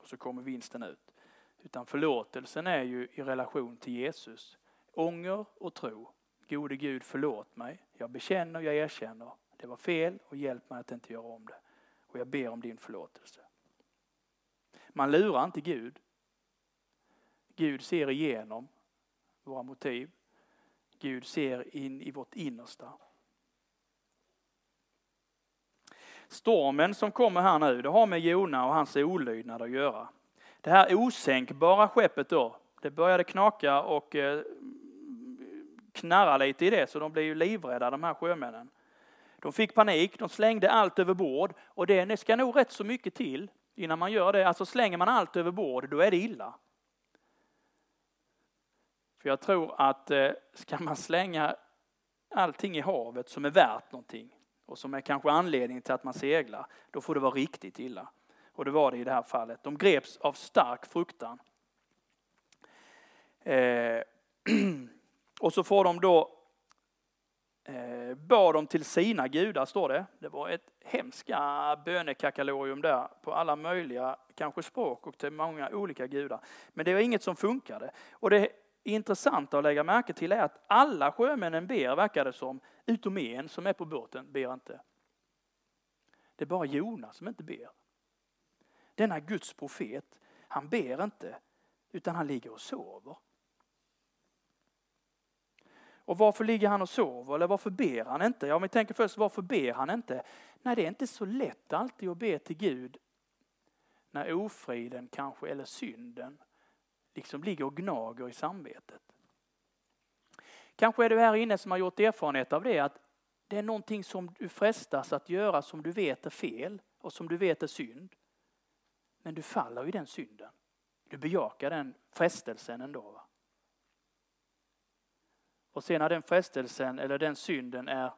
Och så kommer vinsten ut. Utan förlåtelsen är ju i relation till Jesus. Ånger och tro. Gode Gud förlåt mig. Jag bekänner, jag erkänner. Det var fel och hjälp mig att inte göra om det. Och jag ber om din förlåtelse. Man lurar inte Gud. Gud ser igenom våra motiv. Gud ser in i vårt innersta. Stormen som kommer här nu, det har med Jona och hans olydnad att göra. Det här osänkbara skeppet då, det började knaka och eh, knarra lite i det så de blev ju livrädda de här sjömännen. De fick panik, de slängde allt över bord och det ska nog rätt så mycket till innan man gör det. Alltså slänger man allt över bord, då är det illa. För jag tror att eh, ska man slänga allting i havet som är värt någonting och som är kanske anledningen till att man seglar, då får det vara riktigt illa. Och det var det i det här fallet. De greps av stark fruktan. Eh, och så får de då eh, bad de till sina gudar, står det. Det var ett hemska bönekakalorium där på alla möjliga, kanske språk och till många olika gudar. Men det var inget som funkade. Och det intressanta att lägga märke till är att alla sjömännen ber, verkar det som, utom en som är på båten, ber inte. Det är bara Jonas som inte ber. Denna Guds profet, han ber inte, utan han ligger och sover. Och varför ligger han och sover? Eller varför ber han inte? Ja, om vi tänker först, varför ber han inte? Nej, det är inte så lätt alltid att be till Gud när ofriden kanske, eller synden, liksom ligger och gnager i samvetet. Kanske är du här inne som har gjort erfarenhet av det, att det är någonting som du frestas att göra som du vet är fel och som du vet är synd. Men du faller i den synden. Du bejakar den frestelsen ändå. Va? Och sen när den frestelsen eller den synden är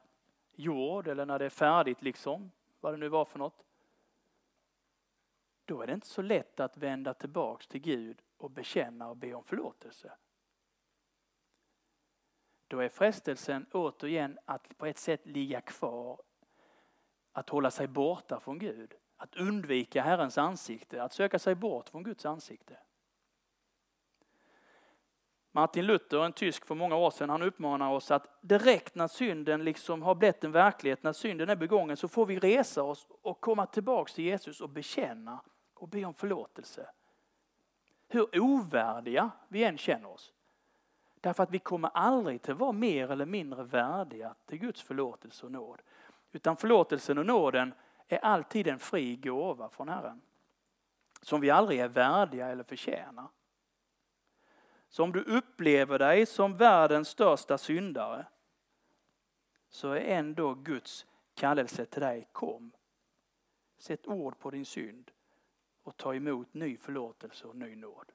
gjord eller när det är färdigt liksom, vad det nu var för något. Då är det inte så lätt att vända tillbaks till Gud och bekänna och be om förlåtelse. Då är frestelsen återigen att på ett sätt ligga kvar, att hålla sig borta från Gud, att undvika Herrens ansikte, att söka sig bort från Guds ansikte. Martin Luther, en tysk för många år sedan, han uppmanar oss att direkt när synden liksom har blivit en verklighet, när synden är begången, så får vi resa oss och komma tillbaks till Jesus och bekänna och be om förlåtelse. Hur ovärdiga vi än känner oss. Därför att vi kommer aldrig till att vara mer eller mindre värdiga till Guds förlåtelse och nåd. Utan förlåtelsen och nåden är alltid en fri gåva från Herren. Som vi aldrig är värdiga eller förtjänar. Så om du upplever dig som världens största syndare så är ändå Guds kallelse till dig kom. Sätt ord på din synd och ta emot ny förlåtelse och ny nåd.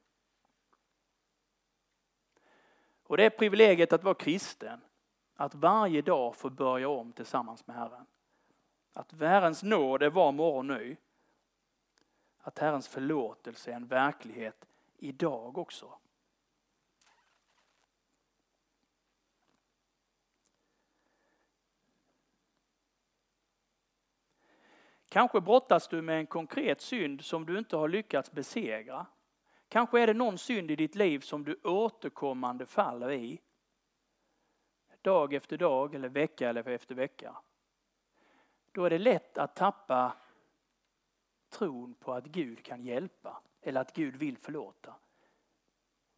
Och det är privilegiet att vara kristen. Att varje dag få börja om tillsammans med Herren. Att Herrens nåd är var morgon ny. Att Herrens förlåtelse är en verklighet idag också. Kanske brottas du med en konkret synd som du inte har lyckats besegra. Kanske är det någon synd i ditt liv som du återkommande faller i. Dag efter dag eller vecka eller efter vecka. Då är det lätt att tappa tron på att Gud kan hjälpa eller att Gud vill förlåta.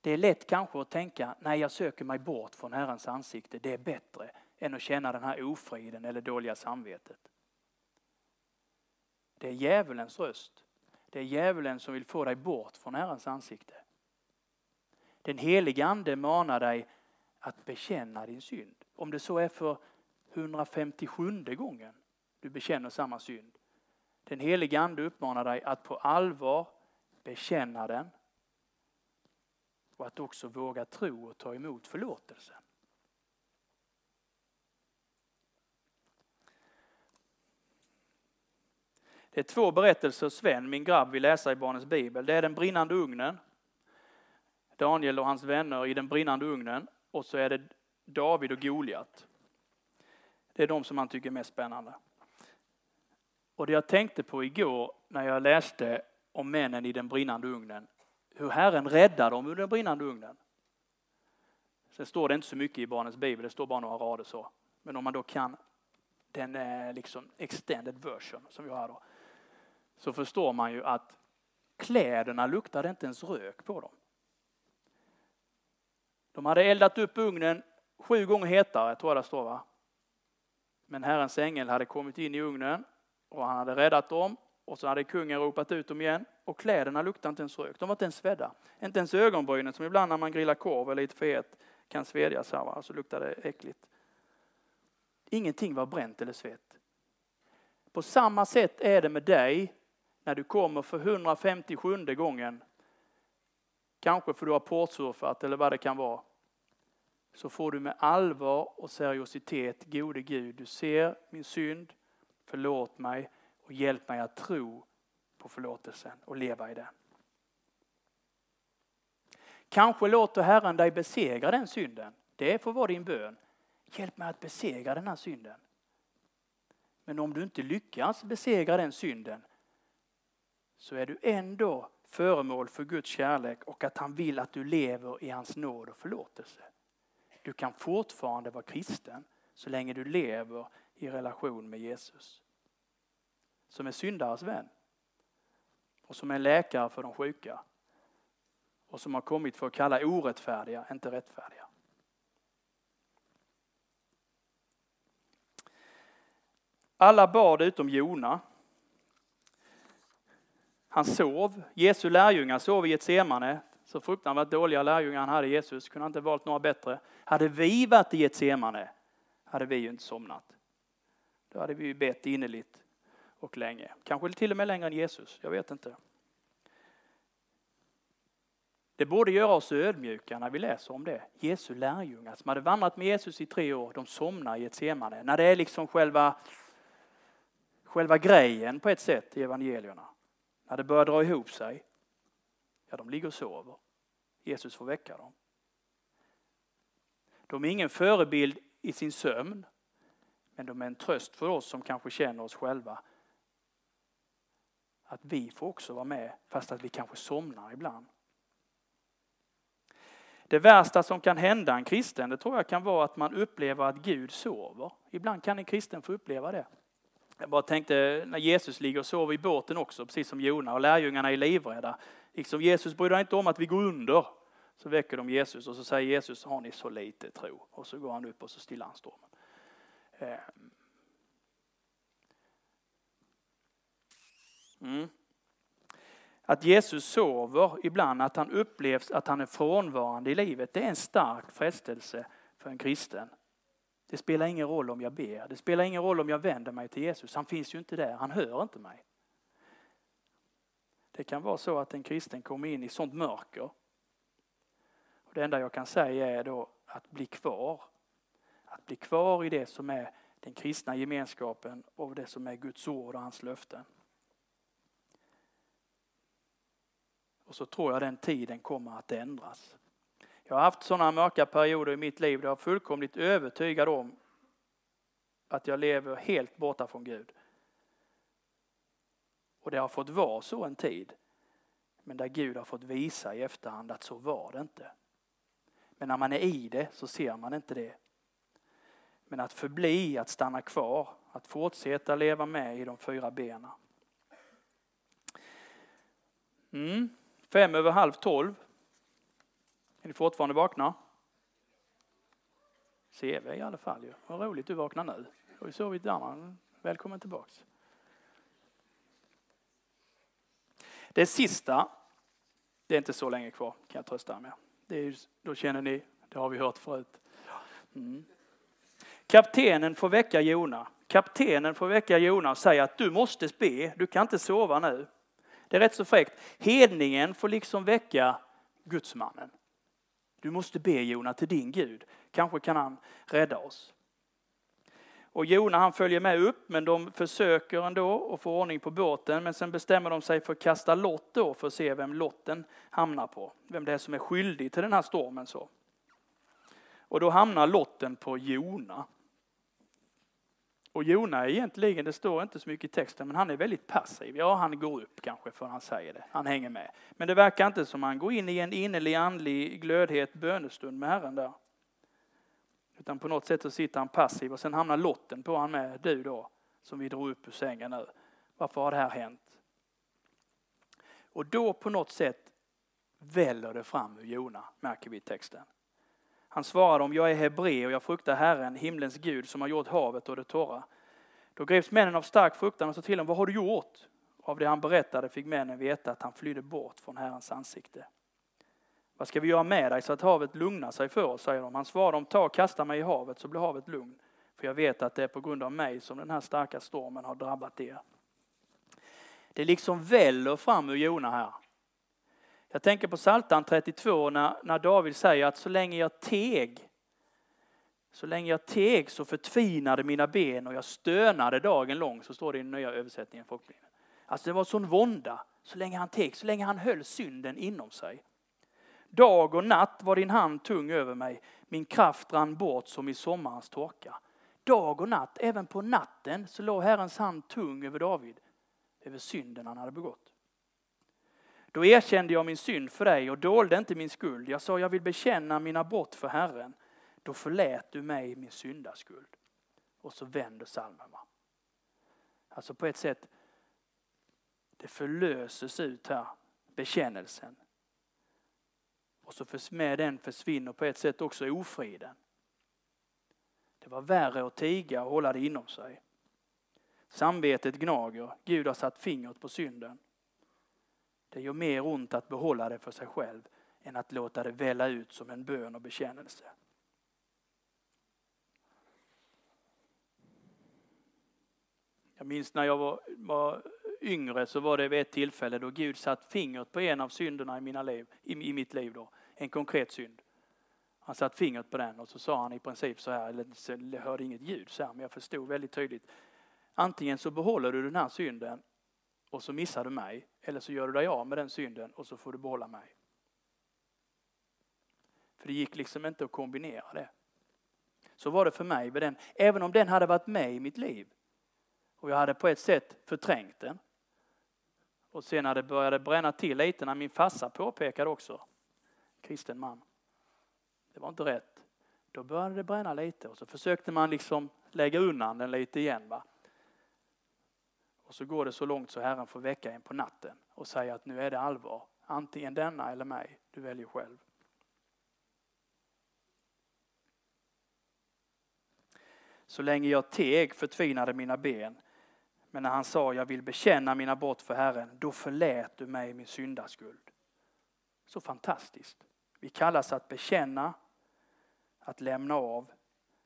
Det är lätt kanske att tänka, nej jag söker mig bort från Herrens ansikte, det är bättre än att känna den här ofriden eller dåliga samvetet. Det är djävulens röst. Det är djävulen som vill få dig bort från Herrens ansikte. Den helige Ande manar dig att bekänna din synd. Om det så är för 157 gången du bekänner samma synd. Den helige Ande uppmanar dig att på allvar bekänna den och att också våga tro och ta emot förlåtelsen. Det är två berättelser Sven, min grabb, vill läsa i barnens bibel. Det är den brinnande ugnen, Daniel och hans vänner i den brinnande ugnen och så är det David och Goliat. Det är de som han tycker är mest spännande. Och det jag tänkte på igår när jag läste om männen i den brinnande ugnen, hur Herren räddar dem ur den brinnande ugnen. Sen står det inte så mycket i barnens bibel, det står bara några rader så. Men om man då kan den eh, liksom extended version som vi har då, så förstår man ju att kläderna luktade inte ens rök på dem. De hade eldat upp ugnen sju gånger hetare, tror jag det står va. Men Herrens ängel hade kommit in i ugnen och han hade räddat dem och så hade kungen ropat ut dem igen och kläderna luktade inte ens rök. De var inte ens svedda. Inte ens ögonbrynen som ibland när man grillar korv eller lite för het kan svedjas här va, så luktar det äckligt. Ingenting var bränt eller svett. På samma sätt är det med dig när du kommer för 157 gången. Kanske för du har portsurfat eller vad det kan vara. Så får du med allvar och seriositet, gode Gud, du ser min synd, förlåt mig och hjälp mig att tro på förlåtelsen och leva i den. Kanske låter Herren dig besegra den synden. Det får vara din bön. Hjälp mig att besegra den här synden. Men om du inte lyckas besegra den synden så är du ändå föremål för Guds kärlek och att han vill att du lever i hans nåd och förlåtelse. Du kan fortfarande vara kristen så länge du lever i relation med Jesus. Som är syndares vän. Och som är läkare för de sjuka. Och som har kommit för att kalla orättfärdiga, inte rättfärdiga. Alla bad utom Jona. Han sov. Jesu lärjungar sov i Getsemane. Så fruktansvärt dåliga lärjungar han hade Jesus. Kunde han inte valt några bättre. Hade vi varit i Getsemane hade vi ju inte somnat. Då hade vi ju bett innerligt och länge. Kanske till och med längre än Jesus. Jag vet inte. Det borde göra oss ödmjuka när vi läser om det. Jesu lärjungar som hade vandrat med Jesus i tre år, de somnar i ett semane. När det är liksom själva, själva grejen på ett sätt i evangelierna. När det börjar dra ihop sig, ja de ligger och sover. Jesus får väcka dem. De är ingen förebild i sin sömn, men de är en tröst för oss som kanske känner oss själva. Att vi får också vara med, fast att vi kanske somnar ibland. Det värsta som kan hända en kristen, det tror jag kan vara att man upplever att Gud sover. Ibland kan en kristen få uppleva det. Jag bara tänkte när Jesus ligger och sover i båten också, precis som Jona, och lärjungarna är livrädda. Liksom Jesus bryr sig inte om att vi går under. Så väcker de Jesus och så säger Jesus, har ni så lite tro? Och så går han upp och så stillar han stormen. Ehm. Mm. Att Jesus sover ibland, att han upplevs att han är frånvarande i livet, det är en stark frestelse för en kristen. Det spelar ingen roll om jag ber, det spelar ingen roll om jag vänder mig till Jesus. Han finns ju inte där, han hör inte mig. Det kan vara så att en kristen kommer in i sånt mörker. Och det enda jag kan säga är då att bli kvar. Att bli kvar i det som är den kristna gemenskapen och det som är Guds ord och hans löften. Och så tror jag den tiden kommer att ändras. Jag har haft sådana mörka perioder i mitt liv där jag är fullkomligt övertygad om att jag lever helt borta från Gud. Och det har fått vara så en tid. Men där Gud har fått visa i efterhand att så var det inte. Men när man är i det så ser man inte det. Men att förbli, att stanna kvar, att fortsätta leva med i de fyra benen. Mm. Fem över halv tolv. Är ni fortfarande vakna? CV i alla fall ju. Vad roligt du vaknar nu. Du har ju sovit där. Välkommen tillbaks. Det sista, det är inte så länge kvar kan jag trösta er med. Det är, då känner ni, det har vi hört förut. Mm. Kaptenen får väcka Jona. Kaptenen får väcka Jona och säga att du måste be, du kan inte sova nu. Det är rätt så fräckt. Hedningen får liksom väcka gudsmannen. Du måste be Jona till din Gud. Kanske kan han rädda oss. Och Jona han följer med upp men de försöker ändå att få ordning på båten men sen bestämmer de sig för att kasta lott då för att se vem lotten hamnar på. Vem det är som är skyldig till den här stormen. så. Och då hamnar lotten på Jona. Och Jona är egentligen, det står inte så mycket i texten, men han är väldigt passiv. Ja, han går upp kanske för han säger det. Han hänger med. Men det verkar inte som han går in i en innerlig andlig glödhet bönestund med Herren där. Utan på något sätt så sitter han passiv och sen hamnar lotten på han med, du då, som vi drog upp ur sängen nu. Varför har det här hänt? Och då på något sätt väller det fram ur Jona, märker vi i texten. Han svarade om jag är hebre och jag fruktar Herren, himlens Gud som har gjort havet och det torra. Då greps männen av stark fruktan och sa till honom, vad har du gjort? Av det han berättade fick männen veta att han flydde bort från Herrens ansikte. Vad ska vi göra med dig så att havet lugnar sig för oss, säger de. Han svarade dem, ta och kasta mig i havet så blir havet lugn. För jag vet att det är på grund av mig som den här starka stormen har drabbat er. Det liksom väller fram ur Jona här. Jag tänker på Psaltaren 32 när, när David säger att så länge jag teg, så länge jag teg så förtvinade mina ben och jag stönade dagen lång, så står det i den nya översättningen. Alltså det var sån vånda, så länge han teg, så länge han höll synden inom sig. Dag och natt var din hand tung över mig, min kraft rann bort som i sommarens torka. Dag och natt, även på natten, så låg Herrens hand tung över David, över synden han hade begått. Då erkände jag min synd för dig och dolde inte min skuld. Jag sa, jag vill bekänna mina brott för Herren. Då förlät du mig min syndaskuld. Och så vänder salmen. Alltså på ett sätt, det förlöses ut här, bekännelsen. Och så med den försvinner på ett sätt också ofriden. Det var värre att tiga och hålla det inom sig. Samvetet gnager, Gud har satt fingret på synden. Det gör mer ont att behålla det för sig själv än att låta det välla ut som en bön och bekännelse. Jag minns när jag var, var yngre så var det vid ett tillfälle då Gud satt fingret på en av synderna i, mina liv, i, i mitt liv. Då, en konkret synd. Han satt fingret på den och så sa han i princip så här, eller jag hörde inget ljud så här, men jag förstod väldigt tydligt. Antingen så behåller du den här synden och så missar du mig. Eller så gör du dig av med den synden och så får du behålla mig. För det gick liksom inte att kombinera det. Så var det för mig med den. Även om den hade varit med i mitt liv. Och jag hade på ett sätt förträngt den. Och sen när det började bränna till lite när min farsa påpekade också, kristen man. Det var inte rätt. Då började det bränna lite och så försökte man liksom lägga undan den lite igen. Va? Och så går det så långt så Herren får väcka en på natten och säga att nu är det allvar. Antingen denna eller mig, du väljer själv. Så länge jag teg förtvinade mina ben. Men när han sa jag vill bekänna mina brott för Herren, då förlät du mig min syndaskuld. Så fantastiskt. Vi kallas att bekänna, att lämna av,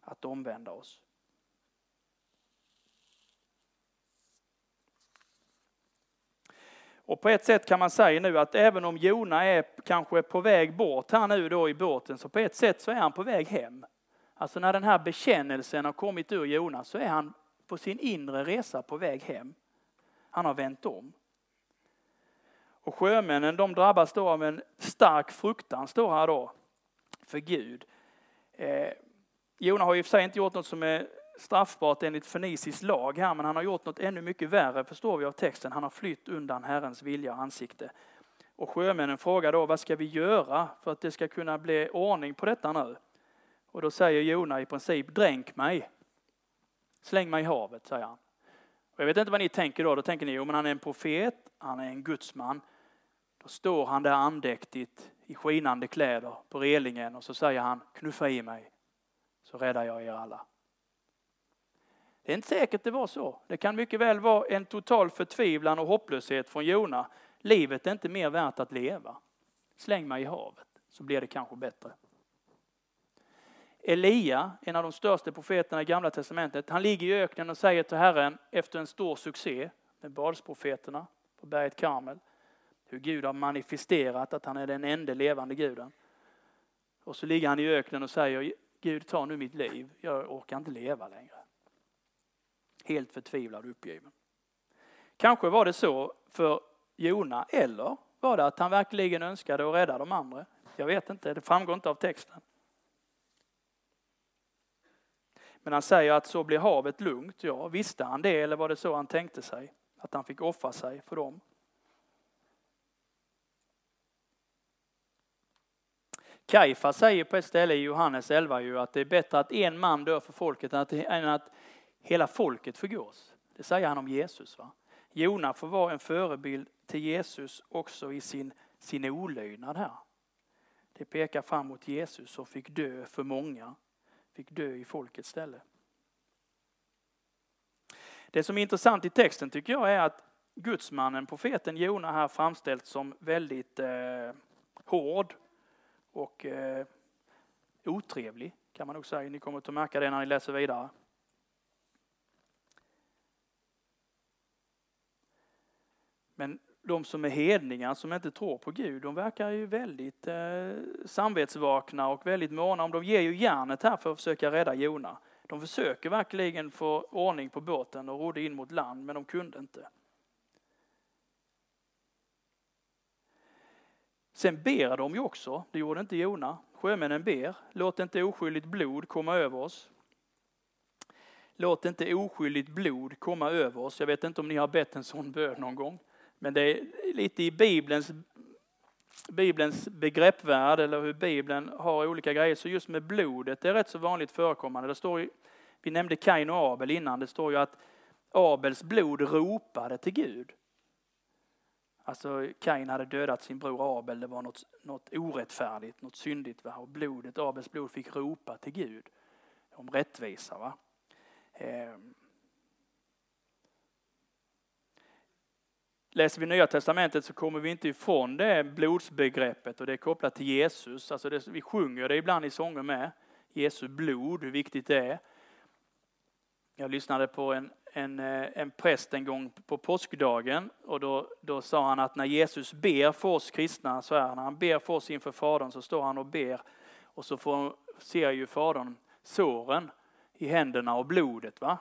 att omvända oss. Och på ett sätt kan man säga nu att även om Jona är kanske på väg bort här nu då i båten, så på ett sätt så är han på väg hem. Alltså när den här bekännelsen har kommit ur Jona så är han på sin inre resa på väg hem. Han har vänt om. Och sjömännen de drabbas då av en stark fruktan, står här då, för Gud. Eh, Jona har ju för sig inte gjort något som är straffbart enligt feniciskt lag här, men han har gjort något ännu mycket värre förstår vi av texten. Han har flytt undan Herrens vilja och ansikte. Och sjömännen frågar då, vad ska vi göra för att det ska kunna bli ordning på detta nu? Och då säger Jona i princip, dränk mig. Släng mig i havet, säger han. Och jag vet inte vad ni tänker då, då tänker ni, jo men han är en profet, han är en gudsman. Då står han där andäktigt i skinande kläder på relingen och så säger han, knuffa i mig så räddar jag er alla. Det är inte säkert det var så. Det kan mycket väl vara en total förtvivlan och hopplöshet från Jona. Livet är inte mer värt att leva. Släng mig i havet så blir det kanske bättre. Elia, en av de största profeterna i Gamla Testamentet, han ligger i öknen och säger till Herren efter en stor succé med Balsprofeterna på berget Karmel, hur Gud har manifesterat att han är den enda levande guden. Och så ligger han i öknen och säger, Gud ta nu mitt liv, jag orkar inte leva längre. Helt förtvivlad och uppgiven. Kanske var det så för Jona, eller var det att han verkligen önskade att rädda de andra? Jag vet inte, det framgår inte av texten. Men han säger att så blir havet lugnt. Ja, visste han det eller var det så han tänkte sig? Att han fick offra sig för dem? Kajfa säger på ett ställe i Johannes 11 ju att det är bättre att en man dör för folket än att hela folket förgås. Det säger han om Jesus. Va? Jona får vara en förebild till Jesus också i sin, sin olydnad här. Det pekar fram mot Jesus som fick dö för många, fick dö i folkets ställe. Det som är intressant i texten tycker jag är att gudsmannen, profeten Jona här framställs som väldigt eh, hård och eh, otrevlig kan man nog säga. Ni kommer att märka det när ni läser vidare. Men de som är hedningar, som inte tror på Gud, de verkar ju väldigt eh, samvetsvakna och väldigt måna om. De ger ju järnet här för att försöka rädda Jona. De försöker verkligen få ordning på båten och rodde in mot land, men de kunde inte. Sen ber de ju också, det gjorde inte Jona. Sjömännen ber, låt inte oskyldigt blod komma över oss. Låt inte oskyldigt blod komma över oss. Jag vet inte om ni har bett en sån bön någon gång. Men det är lite i Bibelns, Bibelns begreppvärld eller hur Bibeln har olika grejer. Så just med blodet, det är rätt så vanligt förekommande. Det står ju, vi nämnde Kain och Abel innan. Det står ju att Abels blod ropade till Gud. Alltså Kain hade dödat sin bror Abel, det var något, något orättfärdigt, något syndigt. Va? Och blodet, Abels blod fick ropa till Gud om rättvisa. Va? Ehm. Läser vi Nya Testamentet så kommer vi inte ifrån det blodsbegreppet och det är kopplat till Jesus. Alltså det, vi sjunger det ibland i sånger med. Jesu blod, hur viktigt det är. Jag lyssnade på en, en, eh, en präst en gång på påskdagen och då, då sa han att när Jesus ber för oss kristna så här, när han ber för oss inför Fadern så står han och ber och så får, ser ju Fadern såren i händerna och blodet. Va?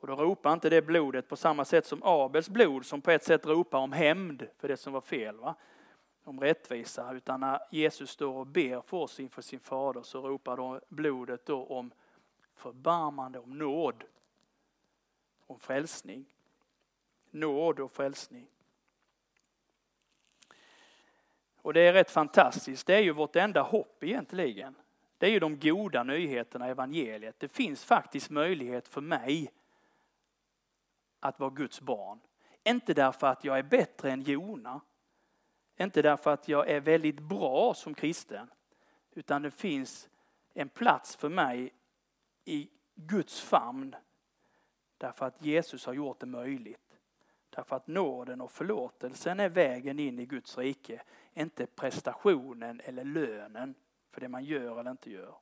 Och då ropar inte det blodet på samma sätt som Abels blod som på ett sätt ropar om hämnd för det som var fel. Va? Om rättvisa. Utan när Jesus står och ber för oss inför sin fader så ropar då blodet då om förbarmande, om nåd. Om frälsning. Nåd och frälsning. Och det är rätt fantastiskt. Det är ju vårt enda hopp egentligen. Det är ju de goda nyheterna i evangeliet. Det finns faktiskt möjlighet för mig att vara Guds barn. Inte därför att jag är bättre än Jona. Inte därför att jag är väldigt bra som kristen. Utan det finns en plats för mig i Guds famn. Därför att Jesus har gjort det möjligt. Därför att nåden och förlåtelsen är vägen in i Guds rike. Inte prestationen eller lönen för det man gör eller inte gör.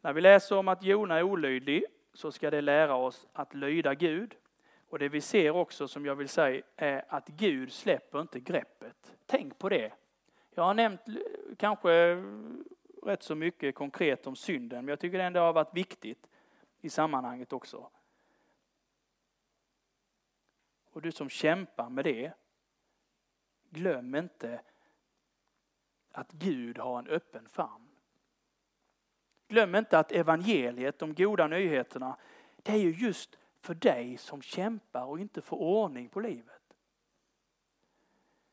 När vi läser om att Jona är olydig så ska det lära oss att lyda Gud. Och det vi ser också som jag vill säga är att Gud släpper inte greppet. Tänk på det. Jag har nämnt kanske rätt så mycket konkret om synden, men jag tycker ändå det har varit viktigt i sammanhanget också. Och du som kämpar med det, glöm inte att Gud har en öppen famn. Glöm inte att evangeliet, de goda nyheterna, det är ju just för dig som kämpar och inte får ordning på livet.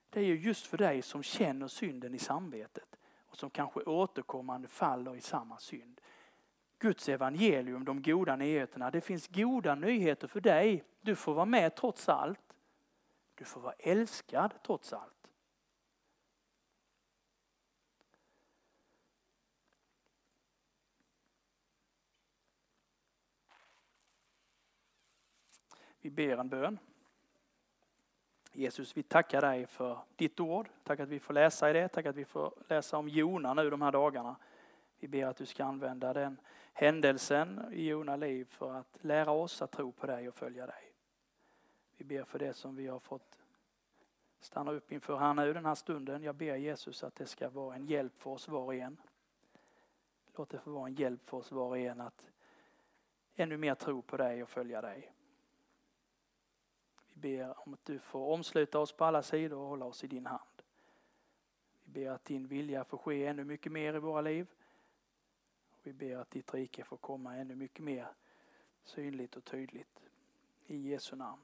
Det är ju just för dig som känner synden i samvetet och som kanske återkommande faller i samma synd. Guds evangelium, de goda nyheterna. Det finns goda nyheter för dig. Du får vara med trots allt. Du får vara älskad trots allt. Vi ber en bön. Jesus, vi tackar dig för ditt ord. Tack att vi får läsa i det. Tack att vi får läsa om Jona nu de här dagarna. Vi ber att du ska använda den händelsen i Jona liv för att lära oss att tro på dig och följa dig. Vi ber för det som vi har fått stanna upp inför här nu den här stunden. Jag ber Jesus att det ska vara en hjälp för oss var och en. Låt det få vara en hjälp för oss var och en att ännu mer tro på dig och följa dig. Vi ber om att du får omsluta oss på alla sidor och hålla oss i din hand. Vi ber att din vilja får ske ännu mycket mer i våra liv. Vi ber att ditt rike får komma ännu mycket mer synligt och tydligt. I Jesu namn.